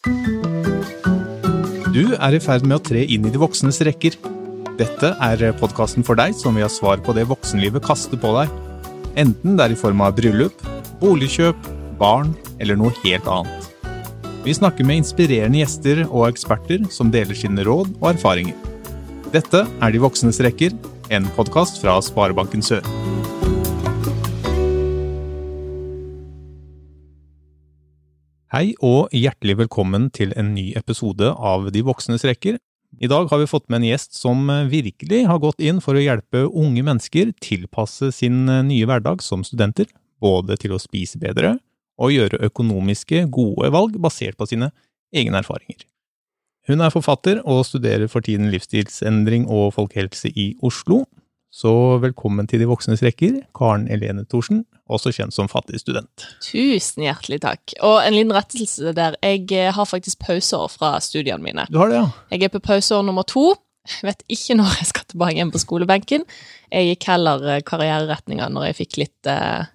Du er i ferd med å tre inn i de voksnes rekker. Dette er podkasten for deg som vil ha svar på det voksenlivet kaster på deg. Enten det er i form av bryllup, boligkjøp, barn eller noe helt annet. Vi snakker med inspirerende gjester og eksperter som deler sine råd og erfaringer. Dette er De voksnes rekker, en podkast fra Sparebanken Sør. Hei og hjertelig velkommen til en ny episode av De voksnes rekker. I dag har vi fått med en gjest som virkelig har gått inn for å hjelpe unge mennesker tilpasse sin nye hverdag som studenter, både til å spise bedre og gjøre økonomiske, gode valg basert på sine egne erfaringer. Hun er forfatter og studerer for tiden livsstilsendring og folkehelse i Oslo. Så velkommen til De voksnes rekker, Karen Elene Thorsen, også kjent som fattig student. Tusen hjertelig takk. Og en liten rettelse der. Jeg har faktisk pauseår fra studiene mine. Du har det, ja? Jeg er på pauseår nummer to. Jeg vet ikke når jeg skal tilbake igjen på skolebenken. Jeg gikk heller karriereretninga karriereretninger når jeg fikk litt eh,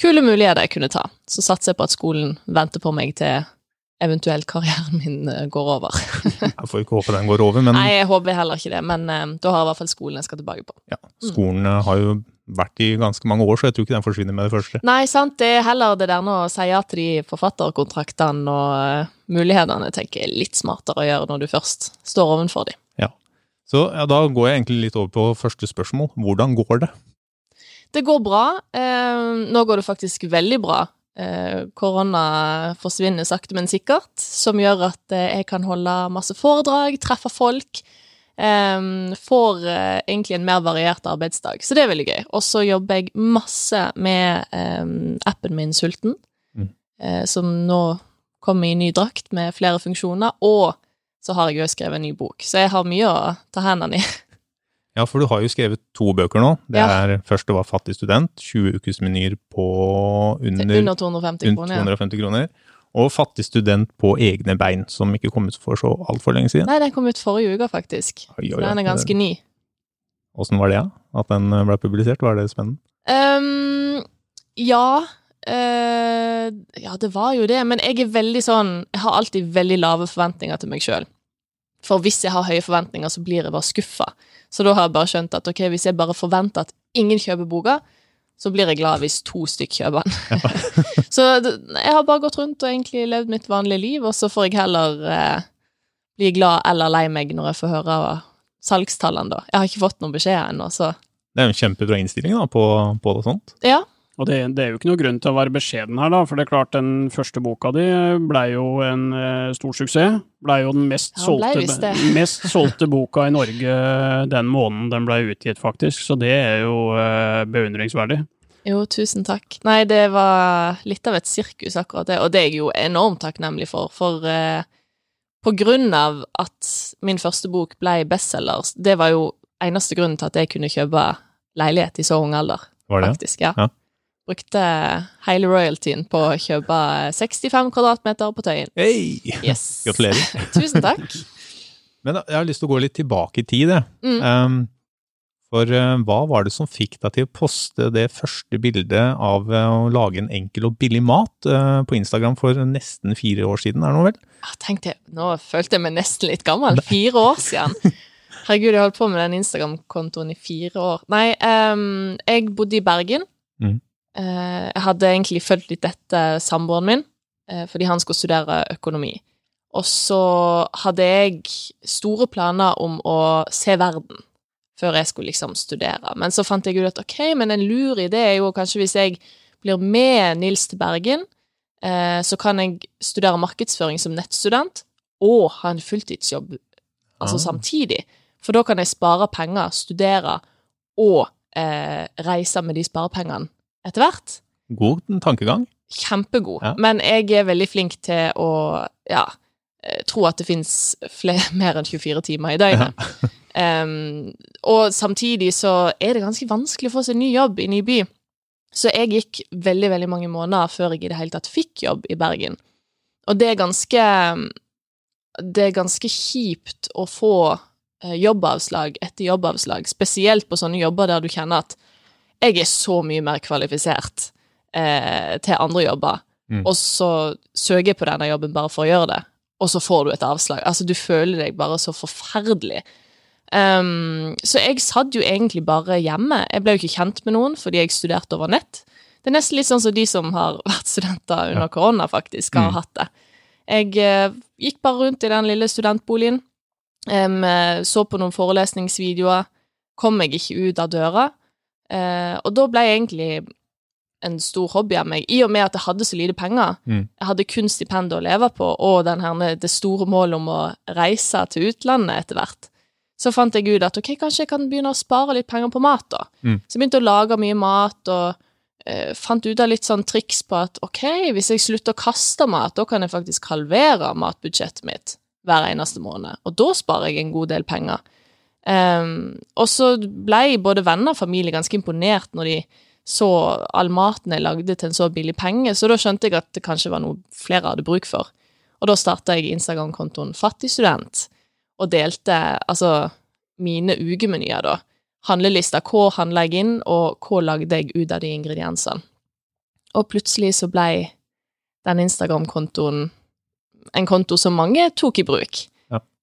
kule muligheter jeg kunne ta. Så satser jeg på at skolen venter på meg til eventuelt karrieren min eh, går over. jeg får ikke håpe den går over, men Nei, jeg håper heller ikke det, men uh, da har jeg i hvert fall skolen jeg skal tilbake på. Ja, Skolen mm. har jo vært i ganske mange år, så jeg tror ikke den forsvinner med det første. Nei, sant. Det er heller det der nå å si ja til de forfatterkontraktene og uh, mulighetene, tenker jeg er litt smartere å gjøre når du først står ovenfor dem. Ja. Så ja, da går jeg egentlig litt over på første spørsmål. Hvordan går det? Det går bra. Uh, nå går det faktisk veldig bra. Eh, korona forsvinner sakte, men sikkert, som gjør at eh, jeg kan holde masse foredrag, treffe folk. Um, får egentlig en mer variert arbeidsdag, så det er veldig gøy. Og så jobber jeg masse med appen min Sulten, mm. som nå kommer i ny drakt med flere funksjoner, og så har jeg jo skrevet en ny bok, så jeg har mye å ta hendene i. Ja, for du har jo skrevet to bøker nå. Det ja. er Først det var fattig student, 20 ukesmenyer på under, under 250 kroner. 250 kroner. Og Fattig student på egne bein, som ikke kom ut for så altfor lenge siden. Nei, den kom ut forrige uke, faktisk. Oi, oi, den er ganske ny. Åssen var det, ja? At den ble publisert? Var det spennende? Um, ja. Uh, ja, det var jo det. Men jeg er veldig sånn Jeg har alltid veldig lave forventninger til meg sjøl. For hvis jeg har høye forventninger, så blir jeg bare skuffa. Så da har jeg bare skjønt at ok, hvis jeg bare forventer at ingen kjøper boka, så blir jeg glad hvis to stykk kjøper den. Ja. så jeg har bare gått rundt og egentlig levd mitt vanlige liv, og så får jeg heller eh, bli glad eller lei meg når jeg får høre salgstallene, da. Jeg har ikke fått noen beskjed ennå, så Det er jo en kjempebra innstilling da, på, på det sånt. Ja, og det, det, er jo ikke noe grunn til å være beskjeden her, da, for det er klart den første boka di blei jo en eh, stor suksess. Blei jo den mest, ja, solgte, mest solgte boka i Norge den måneden den blei utgitt, faktisk. Så det er jo eh, beundringsverdig. Jo, tusen takk. Nei, det var litt av et sirkus, akkurat det. Og det er jeg jo enormt takknemlig for. For eh, på grunn av at min første bok blei bestselger, det var jo eneste grunnen til at jeg kunne kjøpe leilighet i så ung alder. Var det? Faktisk, ja. ja. Brukte hele royaltyen på å kjøpe 65 kvadratmeter på Tøyen. Hei! Yes. Gratulerer. Tusen takk. Men jeg har lyst til å gå litt tilbake i tid. Mm. Um, for uh, hva var det som fikk deg til å poste det første bildet av uh, å lage en enkel og billig mat uh, på Instagram for nesten fire år siden, er det noe vel? Jeg tenkte Nå følte jeg meg nesten litt gammel. Fire år siden. Herregud, jeg holdt på med den Instagram-kontoen i fire år. Nei, um, jeg bodde i Bergen. Mm. Eh, jeg hadde egentlig fulgt litt etter samboeren min, eh, fordi han skulle studere økonomi. Og så hadde jeg store planer om å se verden før jeg skulle liksom studere. Men så fant jeg ut at ok, men en lur idé er jo kanskje hvis jeg blir med Nils til Bergen, eh, så kan jeg studere markedsføring som nettstudent og ha en fulltidsjobb altså ah. samtidig. For da kan jeg spare penger, studere og eh, reise med de sparepengene etter hvert. God tankegang. Kjempegod. Ja. Men jeg er veldig flink til å ja, eh, tro at det fins mer enn 24 timer i døgnet. Ja. um, og samtidig så er det ganske vanskelig å få seg ny jobb i ny by. Så jeg gikk veldig, veldig mange måneder før jeg i det hele tatt fikk jobb i Bergen. Og det er ganske Det er ganske kjipt å få eh, jobbavslag etter jobbavslag, spesielt på sånne jobber der du kjenner at jeg er så mye mer kvalifisert eh, til andre jobber, mm. og så søker jeg på denne jobben bare for å gjøre det. og så får du et avslag. Altså, du føler deg bare så forferdelig. Um, så jeg satt jo egentlig bare hjemme. Jeg ble jo ikke kjent med noen fordi jeg studerte over nett. Det er nesten litt sånn som de som har vært studenter under korona, faktisk, har mm. hatt det. Jeg uh, gikk bare rundt i den lille studentboligen, um, så på noen forelesningsvideoer, kom meg ikke ut av døra. Uh, og da ble jeg egentlig en stor hobby av meg, i og med at jeg hadde så lite penger. Mm. Jeg hadde kun stipendet å leve på, og denne, det store målet om å reise til utlandet etter hvert. Så fant jeg ut at ok, kanskje jeg kan begynne å spare litt penger på mat, da. Mm. Så jeg begynte å lage mye mat, og eh, fant ut av litt sånn triks på at ok, hvis jeg slutter å kaste mat, da kan jeg faktisk halvere matbudsjettet mitt hver eneste måned, og da sparer jeg en god del penger. Um, og så ble både venner og familie ganske imponert når de så all maten jeg lagde til en så billig penge, så da skjønte jeg at det kanskje var noe flere hadde bruk for. Og da starta jeg Instagram-kontoen Fattigstudent, og delte altså mine ukemenyer, da. Handlelista. Hva handla jeg inn, og hva lagde jeg ut av de ingrediensene? Og plutselig så blei den Instagram-kontoen en konto som mange tok i bruk.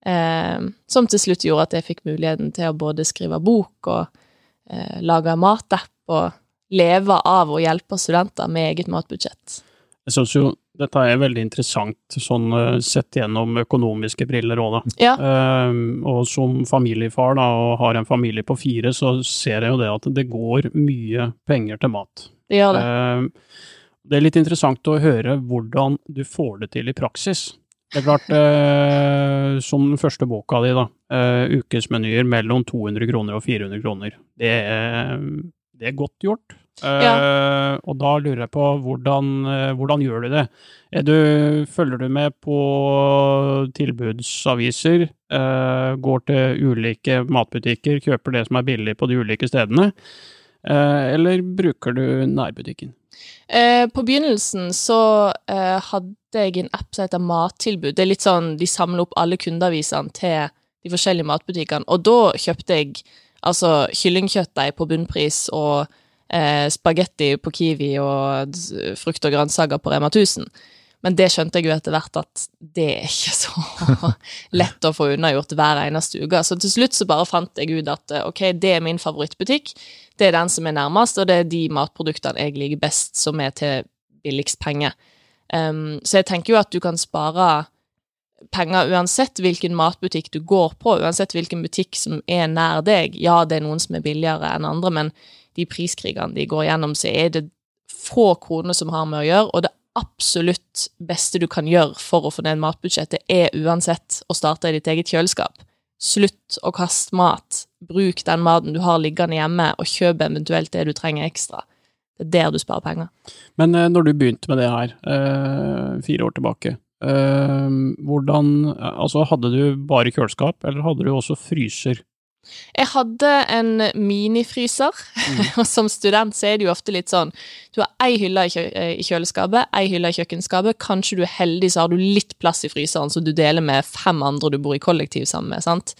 Eh, som til slutt gjorde at jeg fikk muligheten til å både skrive bok og eh, lage matapp og leve av å hjelpe studenter med eget matbudsjett. Jeg syns jo dette er veldig interessant, sånn eh, sett gjennom økonomiske briller òg, da. Ja. Eh, og som familiefar, da, og har en familie på fire, så ser jeg jo det at det går mye penger til mat. Det gjør det. Uh, det er litt interessant å høre hvordan du får det til i praksis. Det er klart, eh, som den første boka di, da, ukesmenyer mellom 200 kroner og 400 kroner. Det er, det er godt gjort. Ja. Uh, og da lurer jeg på hvordan, uh, hvordan gjør du det? Du, følger du med på tilbudsaviser? Uh, går til ulike matbutikker, kjøper det som er billig på de ulike stedene? eller bruker du nærbutikken? På begynnelsen så hadde jeg en app som heter Mattilbud. Det er litt sånn, De samler opp alle kundeavisene til de forskjellige matbutikkene. Og da kjøpte jeg altså kyllingkjøttdeig på bunnpris og eh, spagetti på Kiwi og frukt og grønnsaker på Rema 1000. Men det skjønte jeg jo etter hvert at det er ikke så lett å få unnagjort hver eneste uke. Så til slutt så bare fant jeg ut at ok, det er min favorittbutikk. Det er den som er nærmest, og det er de matproduktene jeg liker best, som er til billigst penger. Um, så jeg tenker jo at du kan spare penger uansett hvilken matbutikk du går på, uansett hvilken butikk som er nær deg. Ja, det er noen som er billigere enn andre, men de priskrigene de går gjennom, så er det få kroner som har med å gjøre, og det absolutt beste du kan gjøre for å få ned matbudsjettet, er uansett å starte i ditt eget kjøleskap. Slutt å kaste mat. Bruk den maten du har liggende hjemme, og kjøp eventuelt det du trenger ekstra. Det er der du sparer penger. Men eh, når du begynte med det her, eh, fire år tilbake, eh, hvordan Altså, hadde du bare kjøleskap, eller hadde du også fryser? Jeg hadde en minifryser, mm. og som student så er det jo ofte litt sånn Du har ei hylle i, kjøleskapet, ei hylle i kjøkkenskapet, kanskje du er heldig så har du litt plass i fryseren som du deler med fem andre du bor i kollektiv sammen med, sant.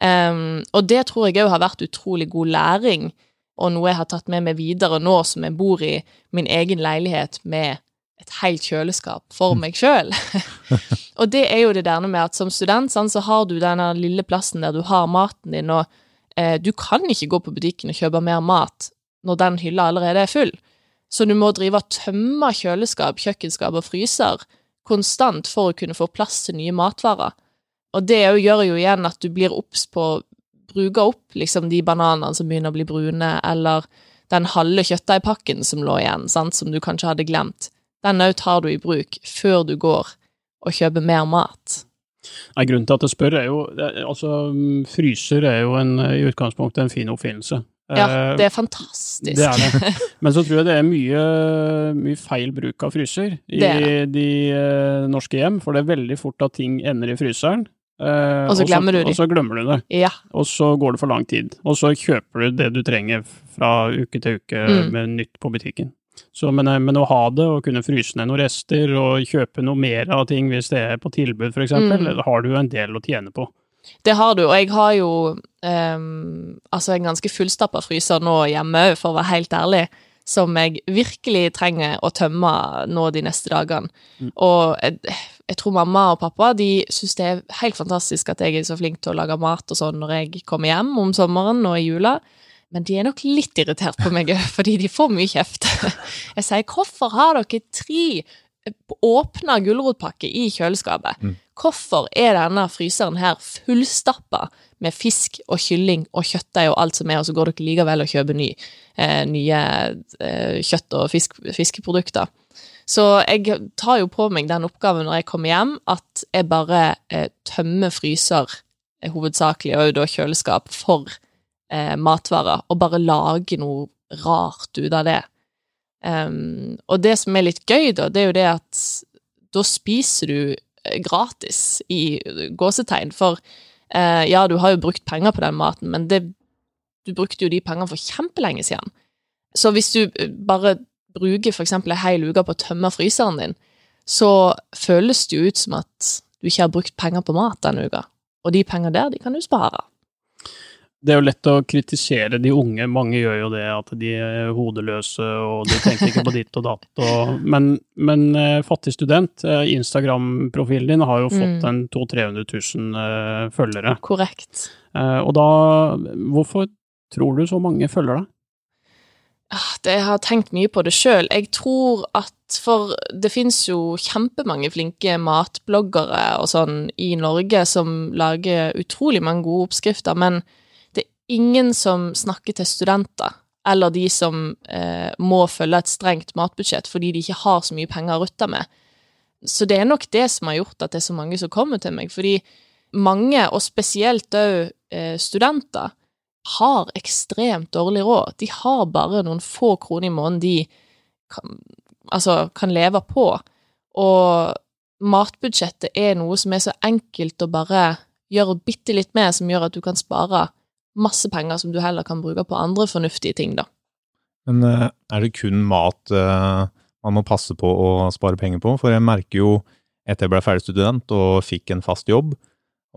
Um, og det tror jeg òg har vært utrolig god læring, og noe jeg har tatt med meg videre nå som jeg bor i min egen leilighet med et helt kjøleskap for meg sjøl. og det er jo det der med at som student sånn, så har du denne lille plassen der du har maten din, og eh, du kan ikke gå på butikken og kjøpe mer mat når den hylla allerede er full. Så du må drive og tømme kjøleskap, kjøkkenskap og fryser konstant for å kunne få plass til nye matvarer. Og det gjør jo igjen at du blir obs på å bruke opp liksom de bananene som begynner å bli brune, eller den halve kjøttdeigpakken som lå igjen, sant, som du kanskje hadde glemt. Den òg tar du i bruk før du går og kjøper mer mat. Nei, grunnen til at jeg spør, er jo Altså, fryser er jo en, i utgangspunktet en fin oppfinnelse. Ja, eh, det er fantastisk. Det er det. Men så tror jeg det er mye, mye feil bruk av fryser i det de uh, norske hjem, for det er veldig fort at ting ender i fryseren. Uh, og så glemmer du det. Og så glemmer du det. Ja. Og så går det for lang tid. Og så kjøper du det du trenger fra uke til uke mm. med nytt på butikken. Så, men, men, å ha det, og kunne fryse ned noen rester, og kjøpe noe mer av ting hvis det er på tilbud, eksempel, mm. har du en del å tjene på. Det har du, og jeg har jo um, altså en ganske fullstappa fryser nå hjemme, for å være helt ærlig, som jeg virkelig trenger å tømme nå de neste dagene. Mm. Og jeg, jeg tror mamma og pappa de syns det er helt fantastisk at jeg er så flink til å lage mat og sånn når jeg kommer hjem om sommeren og i jula. Men de er nok litt irritert på meg òg, fordi de får mye kjeft. Jeg sier 'hvorfor har dere tre åpna gulrotpakke i kjøleskapet'? Mm. Hvorfor er denne fryseren her fullstappa med fisk og kylling og kjøttdeig og alt som er, og så går dere likevel og kjøper ny, eh, nye eh, kjøtt- og fisk, fiskeprodukter? Så jeg tar jo på meg den oppgaven når jeg kommer hjem, at jeg bare eh, tømmer fryser, eh, hovedsakelig, og da kjøleskap, for eh, matvarer, og bare lage noe rart ut av det. Um, og det som er litt gøy, da, det er jo det at da spiser du eh, gratis, i gåsetegn, for eh, ja, du har jo brukt penger på den maten, men det, du brukte jo de pengene for kjempelenge siden. Så hvis du eh, bare bruker f.eks. ei hel uke på å tømme fryseren din, så føles det jo ut som at du ikke har brukt penger på mat denne uka. Og de pengene der, de kan du spare. Det er jo lett å kritisere de unge, mange gjør jo det, at de er hodeløse og de tenker ikke på ditt og datt. Og, men, men uh, fattig student, uh, Instagram-profilen din har jo fått mm. en 200 000-300 000 uh, følgere. Korrekt. og da, hvorfor tror du så mange følger deg? Ah, jeg har tenkt mye på det sjøl. Jeg tror at For det fins jo kjempemange flinke matbloggere og sånn i Norge som lager utrolig mange gode oppskrifter, men ingen som snakker til studenter. Eller de som eh, må følge et strengt matbudsjett fordi de ikke har så mye penger å rutte med. Så det er nok det som har gjort at det er så mange som kommer til meg. Fordi mange, og spesielt òg eh, studenter, har ekstremt dårlig råd. De har bare noen få kroner i måneden de kan, altså, kan leve på. Og matbudsjettet er noe som er så enkelt å bare gjøre bitte litt med, som gjør at du kan spare masse penger som du heller kan bruke på andre fornuftige ting, da. Men eh, er det kun mat eh, man må passe på å spare penger på? For jeg merker jo etter jeg ble ferdig student og fikk en fast jobb,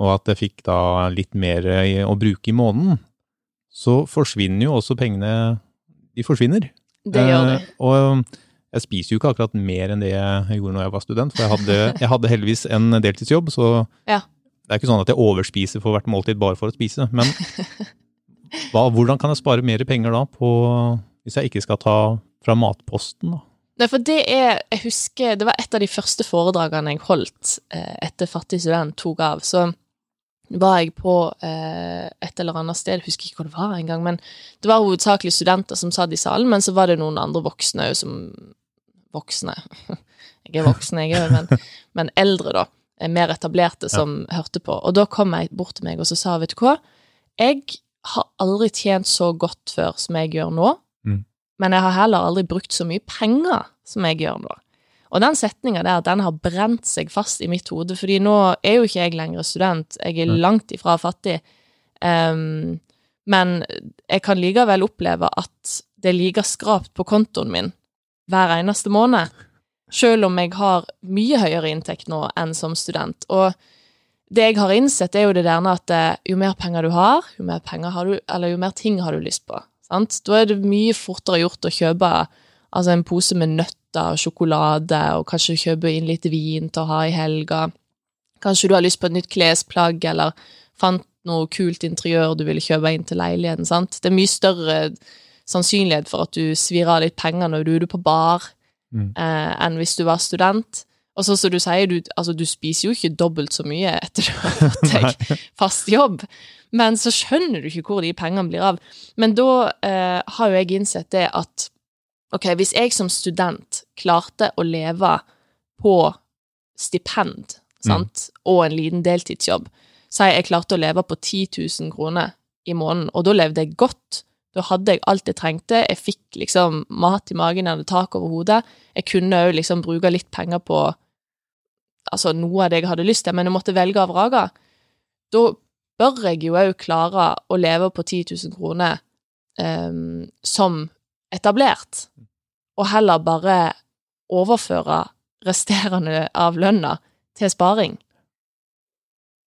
og at jeg fikk da litt mer å bruke i måneden, så forsvinner jo også pengene De forsvinner. Det gjør de. Eh, og jeg spiser jo ikke akkurat mer enn det jeg gjorde når jeg var student, for jeg hadde, jeg hadde heldigvis en deltidsjobb, så ja. Det er ikke sånn at jeg overspiser for hvert måltid bare for å spise. Men hva, hvordan kan jeg spare mer penger da, på, hvis jeg ikke skal ta fra matposten? da? Nei, for det er Jeg husker det var et av de første foredragene jeg holdt eh, etter Fattig student tok av. Så var jeg på eh, et eller annet sted, jeg husker ikke hvor det var engang, men det var hovedsakelig studenter som satt i salen, men så var det noen andre voksne som Voksne. jeg er voksen, jeg òg, men, men, eldre, da. Eh, mer etablerte, som ja. hørte på. Og da kom jeg bort til meg og så sa, vet du hva, jeg har aldri tjent så godt før som jeg gjør nå, mm. men jeg har heller aldri brukt så mye penger som jeg gjør nå. Og den setninga der, den har brent seg fast i mitt hode, fordi nå er jo ikke jeg lenger student, jeg er langt ifra fattig. Um, men jeg kan likevel oppleve at det er like skrapt på kontoen min hver eneste måned. Selv om jeg har mye høyere inntekt nå enn som student. Og det jeg har innsett, er jo det der at eh, jo mer penger du har, jo mer, har du, jo mer ting har du lyst på. Sant? Da er det mye fortere gjort å kjøpe altså en pose med nøtter og sjokolade, og kanskje kjøpe inn litt vin til å ha i helga. Kanskje du har lyst på et nytt klesplagg, eller fant noe kult interiør du ville kjøpe inn til leiligheten. sant? Det er mye større sannsynlighet for at du svir av litt penger når du er på bar, mm. eh, enn hvis du var student. Og så som du sier, du, altså, du spiser jo ikke dobbelt så mye etter du har fått deg fast jobb, men så skjønner du ikke hvor de pengene blir av. Men da eh, har jo jeg innsett det at Ok, hvis jeg som student klarte å leve på stipend, sant, mm. og en liten deltidsjobb, så jeg klarte å leve på 10 000 kroner i måneden, og da levde jeg godt. Da hadde jeg alt jeg trengte, jeg fikk liksom mat i magen, jeg hadde tak over hodet. Jeg kunne òg liksom bruke litt penger på altså noe av det jeg hadde lyst til, men jeg måtte velge av raga. Da bør jeg jo òg klare å leve på 10 000 kroner um, som etablert, og heller bare overføre resterende av lønna til sparing.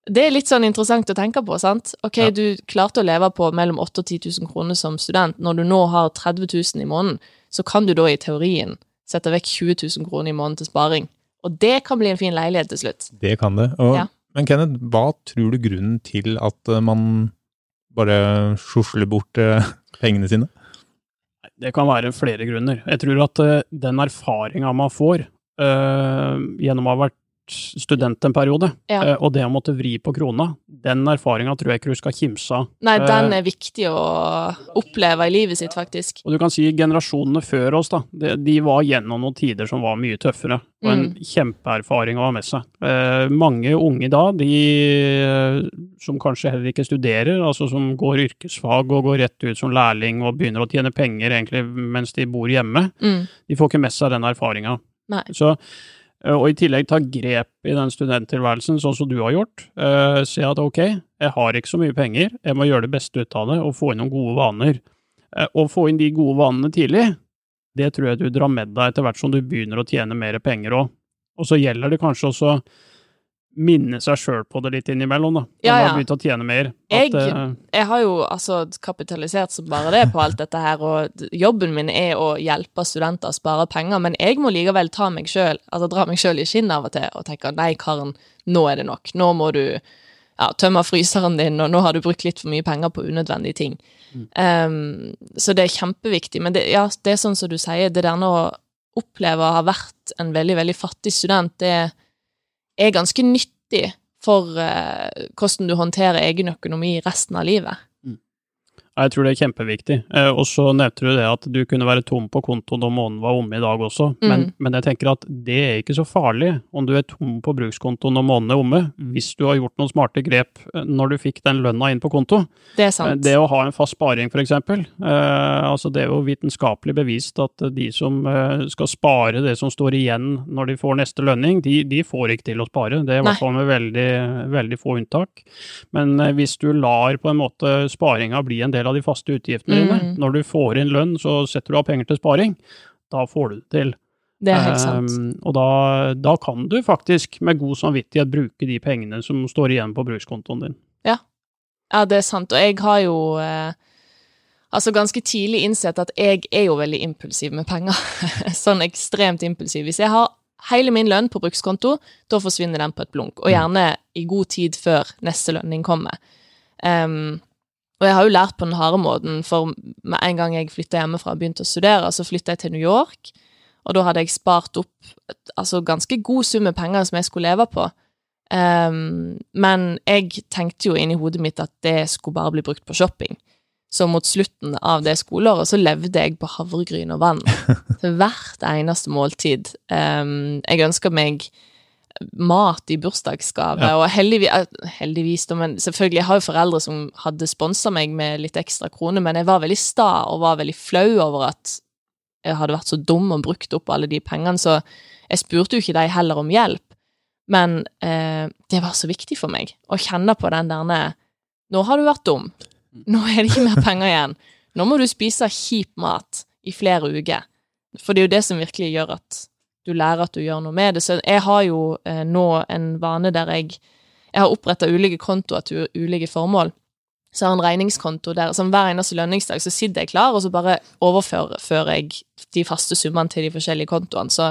Det er litt sånn interessant å tenke på, sant? Ok, ja. du klarte å leve på mellom 8 og 10 000 kroner som student. Når du nå har 30 000 i måneden, så kan du da i teorien sette vekk 20 000 kroner i måneden til sparing. Og det kan bli en fin leilighet til slutt. Det kan det. Og, ja. Men Kenneth, hva tror du grunnen til at eh, man bare sjusler bort eh, pengene sine? Det kan være flere grunner. Jeg tror at den erfaringa man får øh, gjennom å ha vært student en periode, ja. Eh, og det å måtte vri på krona, den erfaringa tror jeg ikke du skal kimse av. Nei, den eh, er viktig å oppleve i livet sitt, faktisk. Og du kan si generasjonene før oss, da, de, var gjennom noen tider som var mye tøffere, og en mm. kjempeerfaring å ha med seg. Eh, mange unge da, de som kanskje heller ikke studerer, altså som går yrkesfag og går rett ut som lærling og begynner å tjene penger egentlig mens de bor hjemme, mm. de får ikke med seg den erfaringa. Så og i tillegg ta grep i den studenttilværelsen, sånn som du har gjort. Uh, se at ok, jeg har ikke så mye penger, jeg må gjøre det beste ut av det og få inn noen gode vaner. Uh, og få inn de gode vanene tidlig, det tror jeg du drar med deg etter hvert som du begynner å tjene mer penger òg. Og så gjelder det kanskje også minne seg sjøl på det litt innimellom, da. Når ja, ja. man har begynt å tjene mer. At, jeg, uh, jeg, har jo altså kapitalisert som bare det på alt dette her, og jobben min er å hjelpe studenter å spare penger, men jeg må likevel ta meg sjøl, altså dra meg sjøl i skinnet av og til og tenke nei, Karen, nå er det nok. Nå må du ja, tømme fryseren din, og nå har du brukt litt for mye penger på unødvendige ting. Mm. Um, så det er kjempeviktig. Men det, ja, det er sånn som du sier, det der å oppleve å ha vært en veldig, veldig fattig student, det er er ganske nyttig for uh, hvordan du håndterer egen økonomi resten av livet. Jeg tror det er kjempeviktig. Eh, og så nevnte du det at du kunne være tom på konto når måneden var omme i dag også, mm. men, men, jeg tenker at det er ikke så farlig om du er tom på brukskonto når måneden er omme, hvis du har gjort noen smarte grep eh, når du fikk den lønna inn på konto. Det er sant. Eh, det å ha en fast sparing, for eksempel. Eh, altså det er jo vitenskapelig bevist at de som eh, skal spare det som står igjen når de får neste lønning, de, de får ikke til å spare. Det er i hvert fall med veldig, veldig få unntak. Men eh, hvis du lar på en måte sparinga bli en del del av de faste utgiftene mm. dine. Når du får inn lønn, så setter du av penger til sparing. Da får du det til. Det er helt sant. Um, og da, da, kan du faktisk med god samvittighet bruke de pengene som står igjen på brukskontoen din. Ja. ja, det er sant. Og jeg har jo eh, altså ganske tidlig innsett at jeg er jo veldig impulsiv med penger. sånn ekstremt impulsiv. Hvis jeg har hele min lønn på brukskonto, da forsvinner den på et blunk. Og mm. gjerne i god tid før neste lønning kommer. Um, og jeg har jo lært på den harde måten, for med en gang jeg flytta hjemmefra og begynte å studere, så flytta jeg til New York, og da hadde jeg spart opp altså ganske god sum med penger som jeg skulle leve på. Um, men jeg tenkte jo inni hodet mitt at det skulle bare bli brukt på shopping. Så mot slutten av det skoleåret så levde jeg på havregryn og vann. Til hvert eneste måltid. Um, jeg ønska meg mat i bursdagsgave, ja. og heldigvis, eh, heldigvis men selvfølgelig, jeg har jo foreldre som hadde sponsa meg med litt ekstra kroner, men jeg var veldig sta og var veldig flau over at jeg hadde vært så dum og brukt opp alle de pengene, så jeg spurte jo ikke de heller om hjelp, men eh, det var så viktig for meg å kjenne på den derne Nå har du vært dum. Nå er det ikke mer penger igjen. Nå må du spise kjip mat i flere uker. For det er jo det som virkelig gjør at du lærer at du gjør noe med det. Så jeg har jo eh, nå en vane der jeg Jeg har oppretta ulike kontoer til ulike formål. Så jeg har en regningskonto der som hver eneste lønningsdag så sitter jeg klar, og så bare overfører jeg de faste summene til de forskjellige kontoene. Så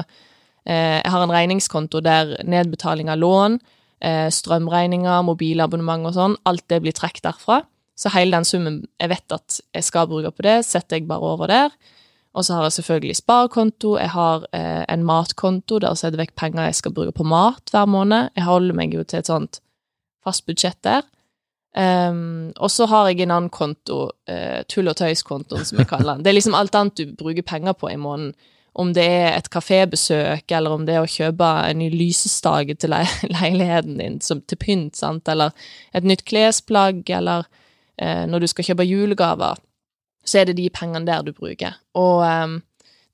eh, jeg har en regningskonto der nedbetaling av lån, eh, strømregninger, mobilabonnement og sånn, alt det blir trukket derfra. Så hele den summen jeg vet at jeg skal bruke på det, setter jeg bare over der. Og så har jeg selvfølgelig sparekonto, jeg har eh, en matkonto der jeg setter vekk penger jeg skal bruke på mat hver måned. Jeg holder meg jo til et sånt fast budsjett der. Um, og så har jeg en annen konto, uh, tull- og tøys-kontoen, som jeg kaller den. Det er liksom alt annet du bruker penger på i måneden. Om det er et kafébesøk, eller om det er å kjøpe en ny lysestake til le leiligheten din som, til pynt, sant, eller et nytt klesplagg, eller uh, når du skal kjøpe julegaver så er det de pengene der du bruker. Og um,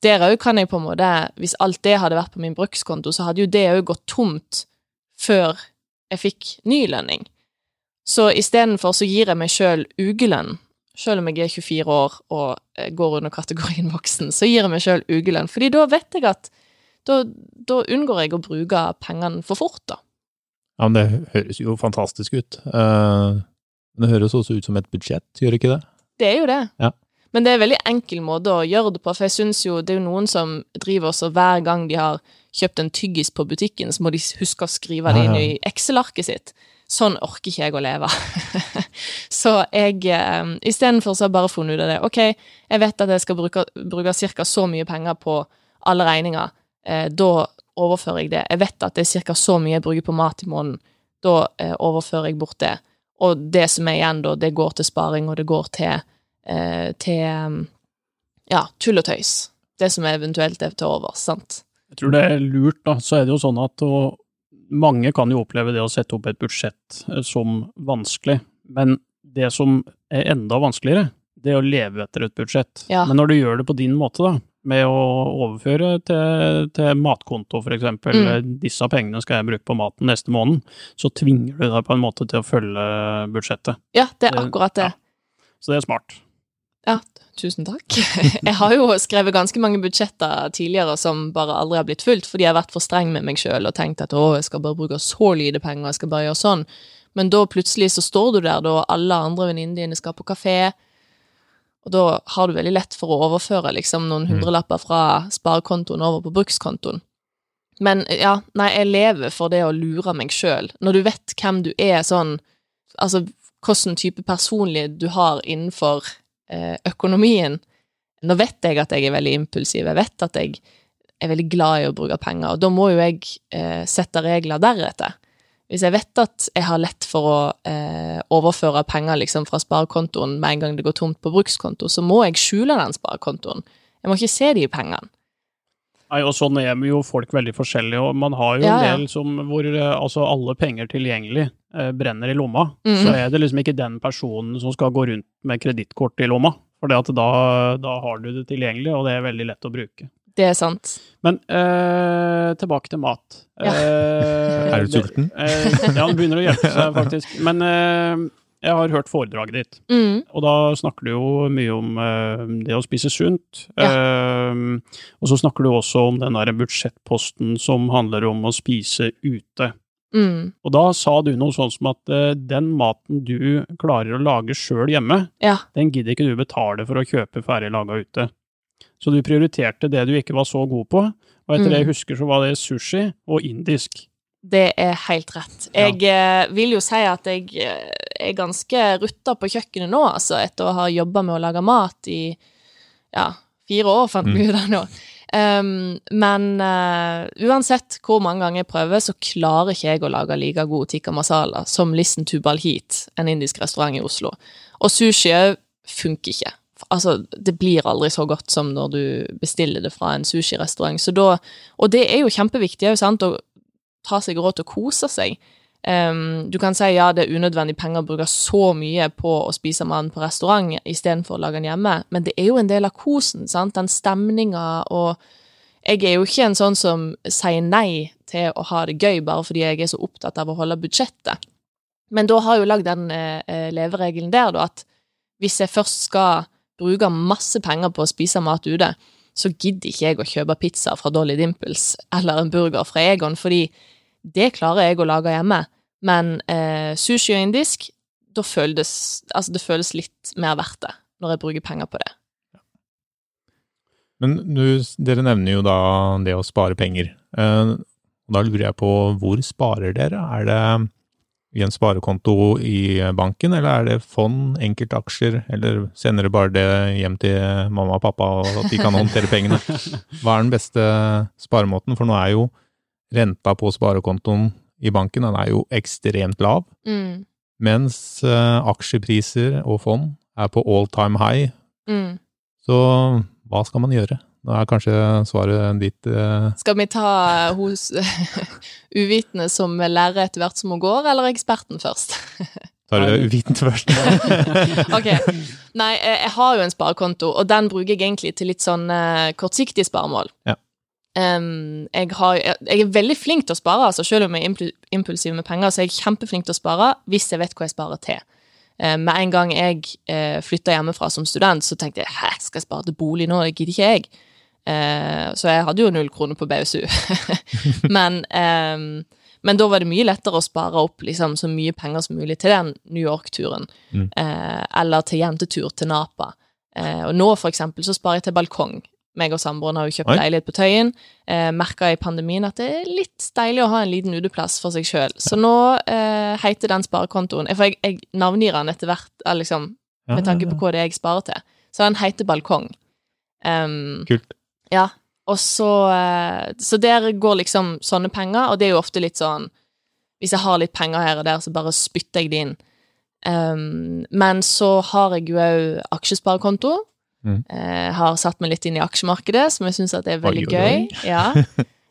der òg kan jeg på en måte Hvis alt det hadde vært på min brukskonto, så hadde jo det òg gått tomt før jeg fikk ny lønning. Så istedenfor så gir jeg meg sjøl ugelønn. Sjøl om jeg er 24 år og eh, går under kategorien voksen, så gir jeg meg sjøl ugelønn. Fordi da vet jeg at da, da, unngår jeg å bruke pengene for fort, da. Ja, men det høres jo fantastisk ut. Uh, det høres også ut som et budsjett, gjør ikke det? Det er jo det. Ja. Men det er en veldig enkel måte å gjøre det på, for jeg syns jo det er jo noen som driver også hver gang de har kjøpt en tyggis på butikken, så må de huske å skrive det inn i Excel-arket sitt. Sånn orker ikke jeg å leve. så jeg eh, Istedenfor så har jeg bare funnet ut av det. Ok, jeg vet at jeg skal bruke, bruke ca. så mye penger på alle regninger. Eh, da overfører jeg det. Jeg vet at det er ca. så mye jeg bruker på mat i måneden. Da eh, overfører jeg bort det. Og det som er igjen, da, det går til sparing, og det går til, eh, til ja, tull og tøys. Det som eventuelt er til overs, sant. Jeg tror det er lurt, da. Så er det jo sånn at og, mange kan jo oppleve det å sette opp et budsjett eh, som vanskelig, men det som er enda vanskeligere, det er å leve etter et budsjett. Ja. Men når du gjør det på din måte, da, med å overføre til, til matkonto, for eksempel, mm. Eh, disse pengene skal jeg bruke på maten neste måned, så tvinger du deg på en måte til å følge budsjettet. Ja, det er akkurat det. Ja. Så det er smart. Ja, tusen takk. Jeg har jo skrevet ganske mange budsjetter tidligere som bare aldri har blitt fulgt, fordi jeg har vært for streng med meg sjøl og tenkt at å, jeg skal bare bruke så lite penger, jeg skal bare gjøre sånn. Men da plutselig så står du der, da alle andre venninnene dine skal på kafé, og da har du veldig lett for å overføre liksom noen mm. hundrelapper fra sparekontoen over på brukskontoen. Men ja, nei, jeg lever for det å lure meg sjøl. Når du vet hvem du er sånn Altså hvilken type personlig du har innenfor økonomien Nå vet jeg at jeg er veldig impulsiv, jeg vet at jeg er veldig glad i å bruke penger, og da må jo jeg eh, sette regler deretter. Hvis jeg vet at jeg har lett for å eh, overføre penger liksom, fra sparekontoen med en gang det går tomt på brukskonto, så må jeg skjule den sparekontoen. Jeg må ikke se de pengene. Nei, og Sånn er jo folk veldig forskjellige, og man har jo ja, en del som, hvor eh, altså, alle penger tilgjengelig eh, brenner i lomma. Mm. Så er det liksom ikke den personen som skal gå rundt med kredittkort i lomma. For da, da har du det tilgjengelig, og det er veldig lett å bruke. Det er sant. Men eh, tilbake til mat. Ja. Eh, er du sulten? Eh, ja, det begynner å hjelpe seg, faktisk. Men eh, jeg har hørt foredraget ditt, mm. og da snakker du jo mye om uh, det å spise sunt. Ja. Uh, og så snakker du også om den der budsjettposten som handler om å spise ute. Mm. Og da sa du noe sånn som at den maten du klarer å lage sjøl hjemme, ja. den gidder ikke du betale for å kjøpe ferdig laga ute. Så du prioriterte det du ikke var så god på, og etter mm. det jeg husker, så var det sushi og indisk. Det er helt rett. Jeg ja. Eh, vil jo si at jeg eh, er ganske rutta på kjøkkenet nå, altså, etter å ha jobba med å lage mat i ja, fire år, fant vi mm. ut av nå. Um, men uh, uansett hvor mange ganger jeg prøver, så klarer ikke jeg å lage like god tikka masala som Listen to Balhit, en indisk restaurant i Oslo. Og sushi funker ikke. Altså, det blir aldri så godt som når du bestiller det fra en sushirestaurant. Så Og det er jo kjempeviktig òg, sant, å ta seg råd til å kose seg. Um, du kan si ja, det er unødvendig penger å bruke så mye på å spise maten på restaurant istedenfor å lage den hjemme, men det er jo en del av kosen, sant, den stemninga og Jeg er jo ikke en sånn som sier nei til å ha det gøy bare fordi jeg er så opptatt av å holde budsjettet. Men da har jeg jo lagd den eh, leveregelen der, da, at hvis jeg først skal bruke masse penger på å spise mat ute, så gidder ikke jeg å kjøpe pizza fra Dolly Dimples eller en burger fra Egon, fordi det klarer jeg å lage hjemme. Men eh, sushi og indisk, da føles altså det føles litt mer verdt det når jeg bruker penger på det. Men du, dere nevner jo da det å spare penger. Eh, da lurer jeg på hvor sparer dere? Er det i en sparekonto i banken, eller er det fond, enkeltaksjer, eller sender du bare det hjem til mamma og pappa, og at de kan håndtere pengene? Hva er den beste sparemåten? For nå er jo renta på sparekontoen i banken den er jo ekstremt lav, mm. mens uh, aksjepriser og fond er på all time high. Mm. Så hva skal man gjøre? Nå er kanskje svaret ditt eh... Skal vi ta hos uvitende som lærer etter hvert som hun går, eller eksperten først? Tar du uvitende først? ok. Nei, jeg har jo en sparekonto, og den bruker jeg egentlig til litt sånn uh, kortsiktige sparemål. Ja. Um, jeg, har, jeg, er veldig flink til å spare, altså selv om jeg er impulsiv med penger, så er jeg kjempeflink til å spare hvis jeg vet hva jeg sparer til. Uh, med en gang jeg uh, flytta hjemmefra som student, så tenkte jeg hæ, skal jeg spare til bolig nå, det gidder ikke jeg. Eh, så jeg hadde jo null kroner på BSU. men, eh, men da var det mye lettere å spare opp liksom, så mye penger som mulig til den New York-turen. Mm. Eh, eller til jentetur til Napa. Eh, og nå, for eksempel, så sparer jeg til balkong. meg og samboeren har jo kjøpt Oi. leilighet på Tøyen. Eh, Merka i pandemien at det er litt deilig å ha en liten uteplass for seg sjøl. Så nå eh, heter den sparekontoen For jeg, jeg navngir den etter hvert, liksom, med tanke på hva det er jeg sparer til. Så den heter Balkong. Um, Kult. Ja. Og så eh, Så der går liksom sånne penger, og det er jo ofte litt sånn Hvis jeg har litt penger her og der, så bare spytter jeg det inn. Um, men så har jeg jo òg aksjesparekonto. Mm. Uh, har satt meg litt inn i aksjemarkedet, som jeg syns er veldig oi, gøy. Ja.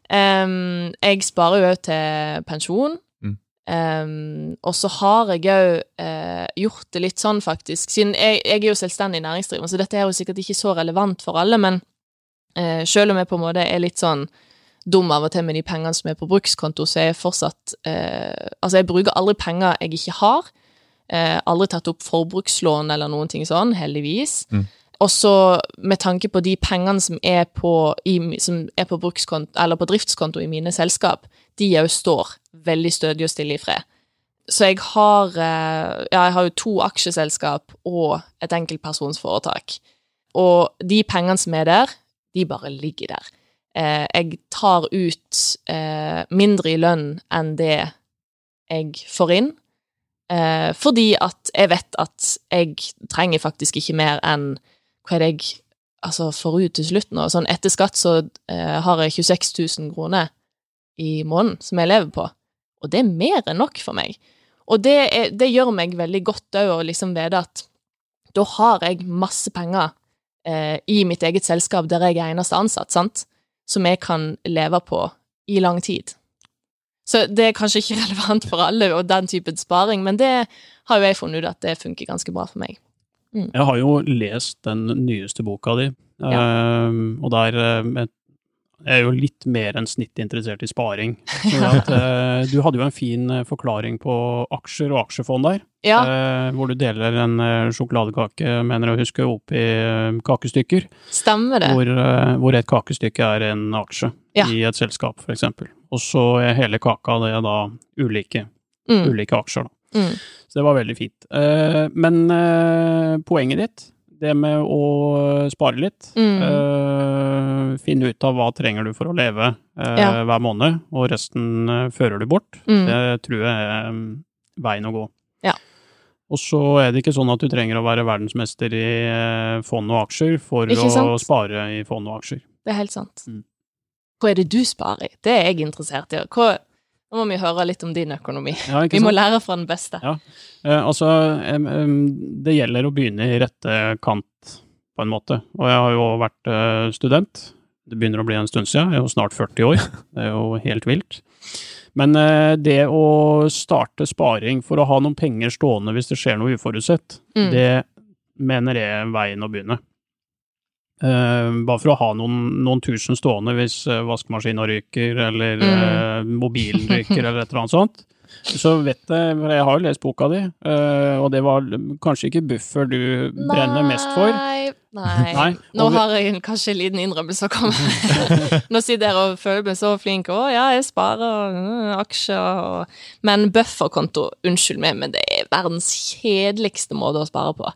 Um, jeg sparer jo òg til pensjon. Mm. Um, og så har jeg òg uh, gjort det litt sånn, faktisk, siden jeg, jeg, er jo selvstendig næringsdrivende, så dette er jo sikkert ikke så relevant for alle, men uh, selv om jeg på en måte er litt sånn dum av og til med de pengene som er på brukskonto, så er jeg fortsatt Altså, jeg bruker aldri penger jeg ikke har. aldri tatt opp forbrukslån eller noen ting sånn, heldigvis. Mm. Og så med tanke på de pengene som er på, i, som er på, brukskonto, eller på driftskonto i mine selskap, de òg står veldig stødig og stille i fred. Så jeg har, eh, ja, jeg har jo to aksjeselskap og et enkeltpersonsforetak. Og de pengene som er der, de bare ligger der. Eh, jeg tar ut eh, mindre i lønn enn det jeg får inn, fordi at jeg vet at jeg trenger faktisk ikke mer enn hva er det jeg altså, får ut til slutt nå? Sånn etter skatt så eh, har jeg 26 000 kroner i måneden som jeg lever på, og det er mer enn nok for meg. Og det, er, det gjør meg veldig godt òg å liksom vite at da har jeg masse penger eh, i mitt eget selskap der jeg er eneste ansatt, sant, som jeg kan leve på i lang tid. Så det er kanskje ikke relevant for alle og den typen sparing, men det har jo jeg funnet ut at det funker ganske bra for meg. Mm. Jeg har jo lest den nyeste boka di, ja. uh, og der uh, jeg er jo litt mer enn snittet interessert i sparing. At, uh, du hadde jo en fin forklaring på aksjer og aksjefond der, ja. hvor du deler en sjokoladekake, mener jeg å huske, opp i kakestykker. Stemmer det. Hvor, hvor et kakestykke er en aksje ja. i et selskap, f.eks. Og så er hele kaka det er da ulike, mm. ulike aksjer. da. Mm. Så det var veldig fint. Men poenget ditt, det med å spare litt, mm. uh, finne ut av hva trenger du for å leve ja. hver måned, og resten fører du bort, mm. det tror jeg er um, veien å gå. Ja. Og så er det ikke sånn at du trenger å være verdensmester i fond og aksjer for å spare i fond og aksjer. Det er helt sant. Mm. Hva er det du sparer i? Det er jeg interessert i. Hva, nå må vi høre litt om din økonomi. Ja, vi må lære fra den beste. Ja, eh, altså det gjelder å begynne i rette kant, på en måte. Og jeg har jo vært eh, student. Det begynner å bli en stund siden. Jeg er jo snart 40 år. Det er jo helt vilt. Men eh, det å starte sparing for å ha noen penger stående hvis det skjer noe uforutsett, mm. det mener jeg er veien å begynne. Uh, bare for å ha noen, noen tusen stående hvis uh, vaskemaskina ryker, eller mm. uh, mobilen ryker, eller et eller annet sånt. Så vet jeg, for jeg har jo lest boka di, og det var kanskje ikke buffer du nei, brenner mest for. Nei, nei. Nå vi, har jeg kanskje en liten innrømmelse å komme med. Nå sitter jeg og føler meg så flink. Å ja, jeg sparer uh, aksjer og Men bufferkonto, unnskyld meg, men det er verdens kjedeligste måte å spare på.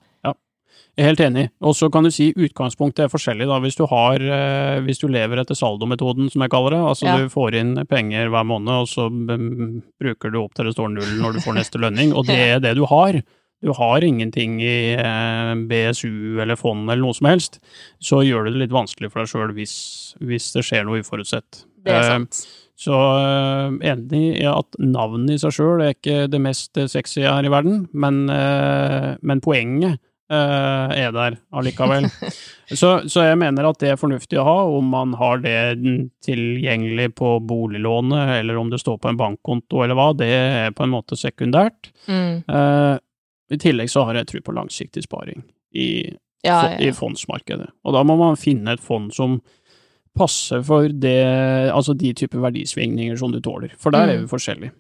Jeg er helt enig. Og så kan du si utgangspunktet er forskjellig, da. Hvis du har eh, Hvis du lever etter saldometoden, som jeg kaller det, altså ja. du får inn penger hver måned, og så um, bruker du opp til det står null når du får neste lønning, og det er det du har. Du har ingenting i eh, BSU eller fond eller noe som helst, så gjør det det litt vanskelig for deg sjøl hvis, hvis, det skjer noe uforutsett. Det er sant. Eh, så uh, enig i at navnet i seg sjøl er ikke det mest sexy her i verden, men, men poenget er der allikevel. så, så, jeg mener at det er fornuftig å ha, om man har det tilgjengelig på boliglånet, eller om det står på en bankkonto eller hva, det er på en måte sekundært. Mm. Uh, I tillegg så har jeg tro på langsiktig sparing i, ja, ja. i fondsmarkedet. Og da må man finne et fond som passer for det, altså de typer verdisvingninger som du tåler, for der er mm. vi forskjellige.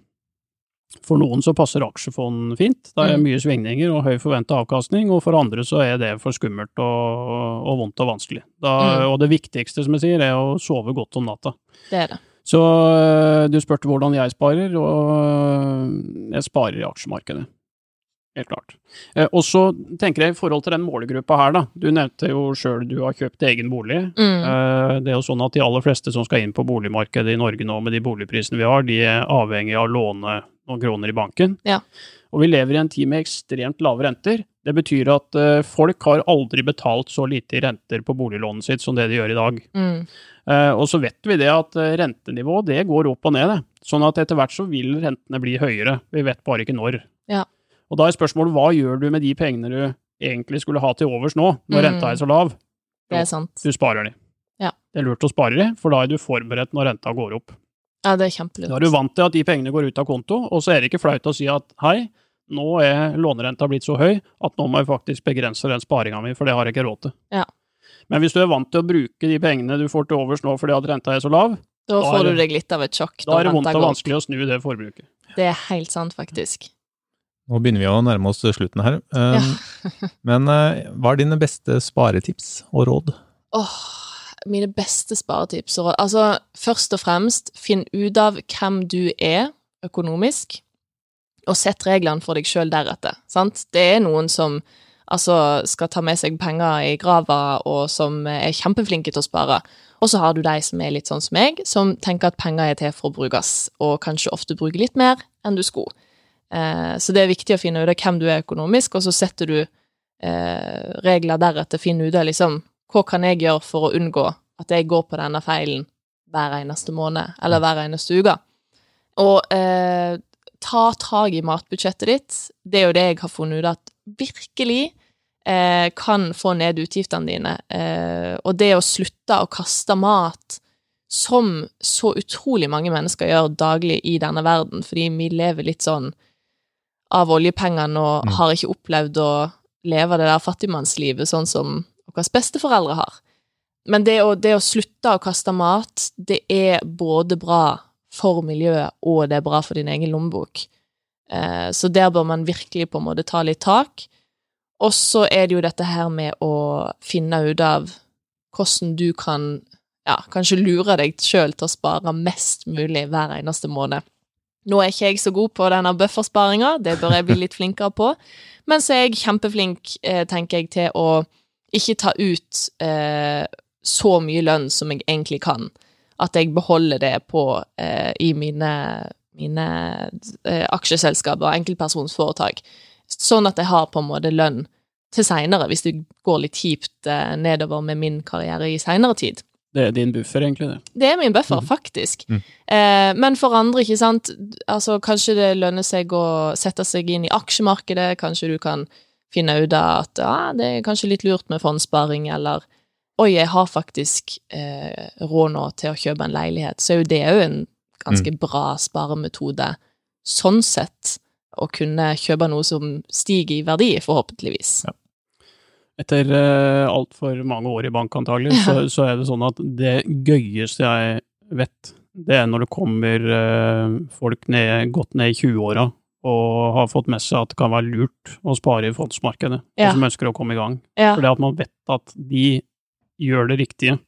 For noen så passer aksjefond fint, det er mm. mye svingninger og høy forventa avkastning, og for andre så er det for skummelt og, og vondt og vanskelig. Da, mm. Og det viktigste, som jeg sier, er å sove godt om natta. Det er det. Så eh, du spurte hvordan jeg sparer, og jeg sparer i aksjemarkedet. Helt klart. Eh, og så tenker jeg i forhold til den målegruppa her, da. Du nevnte jo sjøl du har kjøpt egen bolig. Mm. Eh, det er jo sånn at de aller fleste som skal inn på boligmarkedet i Norge nå med de boligprisene vi har, de er avhengig av låne noen kroner i banken. Ja. Og vi lever i en tid med ekstremt lave renter. Det betyr at uh, folk har aldri betalt så lite i renter på boliglånet sitt som det de gjør i dag. Mm. Uh, og så vet vi det at uh, rentenivået det går opp og ned. Det. Sånn at etter hvert så vil rentene bli høyere. Vi vet bare ikke når. Ja. Og da er spørsmålet hva gjør du med de pengene du egentlig skulle ha til overs nå, når mm. renta er så lav? Det er sant. Du sparer de. Ja. Det er lurt å spare de, for da er du forberedt når renta går opp. Ja, det er kjempelurt. Da er du vant til at de pengene går ut av konto, og så er det ikke flaut å si at hei, nå er lånerenta blitt så høy at nå må jeg faktisk begrense den sparinga mi, for det har jeg ikke råd til. Ja. Men hvis du er vant til å bruke de pengene du får til overs nå fordi at renta er så lav, da, da får du deg litt av et sjokk. Da er det vondt og vanskelig å snu det forbruket. Det er helt sant, faktisk. Nå begynner vi å nærme oss slutten her. Um, ja. men uh, hva er dine beste sparetips og råd? Åh, mine beste sparetips og råd Altså, først og fremst, finn ut av hvem du er økonomisk og sett reglene for deg sjøl deretter. Sant? Det er noen som altså skal ta med seg penger i grava, og som er kjempeflinke til å spare. Og så har du de som er litt sånn som meg, som tenker at penger er til for å brukes, og kanskje ofte bruker litt mer enn du skulle. Eh, så det er viktig å finne ut av hvem du er økonomisk, og så setter du eh, regler deretter. finner ut av liksom hva kan jeg gjøre for å unngå at jeg går på denne feilen hver eneste måned, eller hver eneste uke. Og eh, ta tak i matbudsjettet ditt. Det er jo det jeg har funnet ut at virkelig eh, kan få ned utgiftene dine. Eh, og det å slutte å kaste mat, som så utrolig mange mennesker gjør daglig i denne verden, fordi vi lever litt sånn av oljepengene og mm. har ikke opplevd å leve det der fattigmannslivet sånn som våre besteforeldre har. Men det å, det å slutte å kaste mat, det er både bra for miljøet, og det er bra for din egen lommebok. Eh, så der bør man virkelig på en måte ta litt tak. Og så er det jo dette her med å finne ut av hvordan du kan ja, kanskje lure deg sjøl til å spare mest mulig hver eneste måned. Nå er ikke jeg så god på denne buffersparinga, det bør jeg bli litt flinkere på, men så er jeg kjempeflink, eh, tenker jeg, til å ikke ta ut eh, så mye lønn som jeg egentlig kan at jeg beholder det på eh, i mine, mine eh, aksjeselskaper og enkeltpersonsforetak, sånn at jeg har på en måte lønn til seinere, hvis det går litt kjipt eh, nedover med min karriere i seinere tid. Det er din buffer, egentlig? Det Det er min buffer, mm. faktisk. Mm. Eh, men for andre, ikke sant, altså kanskje det lønner seg å sette seg inn i aksjemarkedet, kanskje du kan finne ut av at ja, det er kanskje litt lurt med fondssparing, eller Oi, jeg har faktisk eh, råd nå til å kjøpe en leilighet, så er jo det òg en ganske mm. bra sparemetode, sånn sett, å kunne kjøpe noe som stiger i verdi, forhåpentligvis. Ja. Etter uh, altfor mange år i bank, antagelig, så, så, er det sånn at det gøyeste jeg vet, det er når det kommer uh, folk ned, godt ned i 20-åra og har fått med seg at det kan være lurt å spare i fondsmarkedet, ja. og som ønsker å komme i gang. Ja. det at man vet at de gjør det riktige.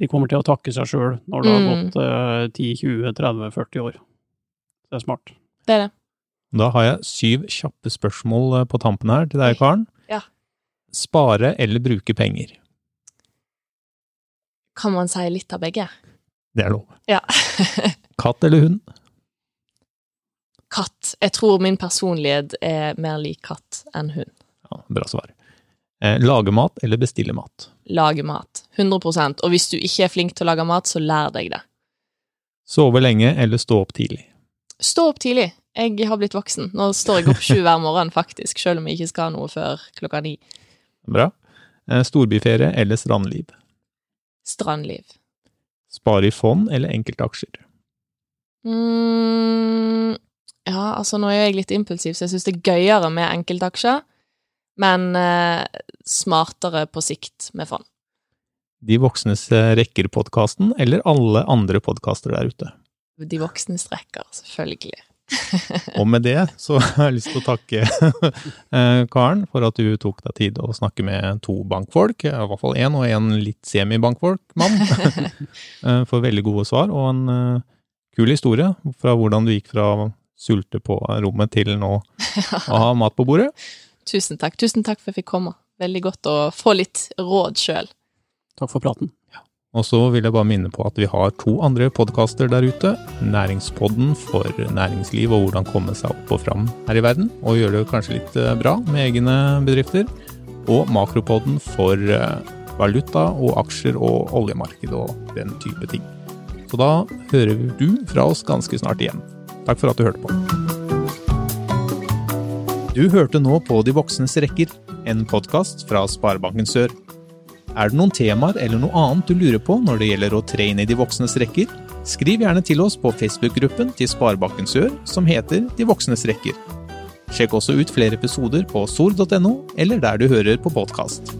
De kommer til å takke seg sjøl når det har mm. gått eh, 10-20-30-40 år. Det er smart. Det er det. Da har jeg syv kjappe spørsmål eh, på tampen her til deg, Karen. Ja. Spare eller bruke penger? Kan man si litt av begge? Det er lov. Ja. Katt eller hund? Katt. Jeg tror min personlighet er mer lik katt enn hund. Ja, bra svar. Eh, lage mat eller bestille mat? Lage mat. 100% Og hvis du ikke er flink til å lage mat, så lær deg det. Sove lenge eller stå opp tidlig? Stå opp tidlig. Jeg har blitt voksen. Nå står jeg opp sju hver morgen, faktisk, selv om jeg ikke skal ha noe før klokka ni. Bra. Eh, storbyferie eller strandliv? Strandliv. Spare i fond eller enkeltaksjer? Mm, ja, altså nå er jeg litt impulsiv, så jeg syns det er gøyere med enkeltaksjer men eh, smartere på sikt med fond. De voksnes eh, rekker-podkasten, eller alle andre podkaster der ute? De voksnes rekker, selvfølgelig. og med det så har jeg lyst til å takke eh, Karen for at du tok deg tid å snakke med to bankfolk, i hvert fall én og en litt semi-bankfolk-mann, for veldig gode svar og en kul historie fra hvordan du gikk fra sulter på rommet til nå å ha mat på bordet. Tusen takk. Tusen takk for at jeg fikk komme. Veldig godt å få litt råd sjøl. Takk for praten. Ja. Og så vil jeg bare minne på at vi har to andre podkaster der ute. Næringspodden for næringsliv og hvordan komme seg opp og fram her i verden, og gjøre det kanskje litt eh, bra med egne bedrifter. Og Makropodden for eh, valuta og aksjer og oljemarked og den type ting. Så da hører du fra oss ganske snart igjen. Takk for at du hørte på. Du hørte nå på De voksnes rekker, en podkast fra Sparebanken Sør. Er det noen temaer eller noe annet du lurer på når det gjelder å tre inn i de voksnes rekker? Skriv gjerne til oss på Facebook-gruppen til Sparebanken Sør som heter De voksnes rekker. Sjekk også ut flere episoder på sor.no eller der du hører på podkast.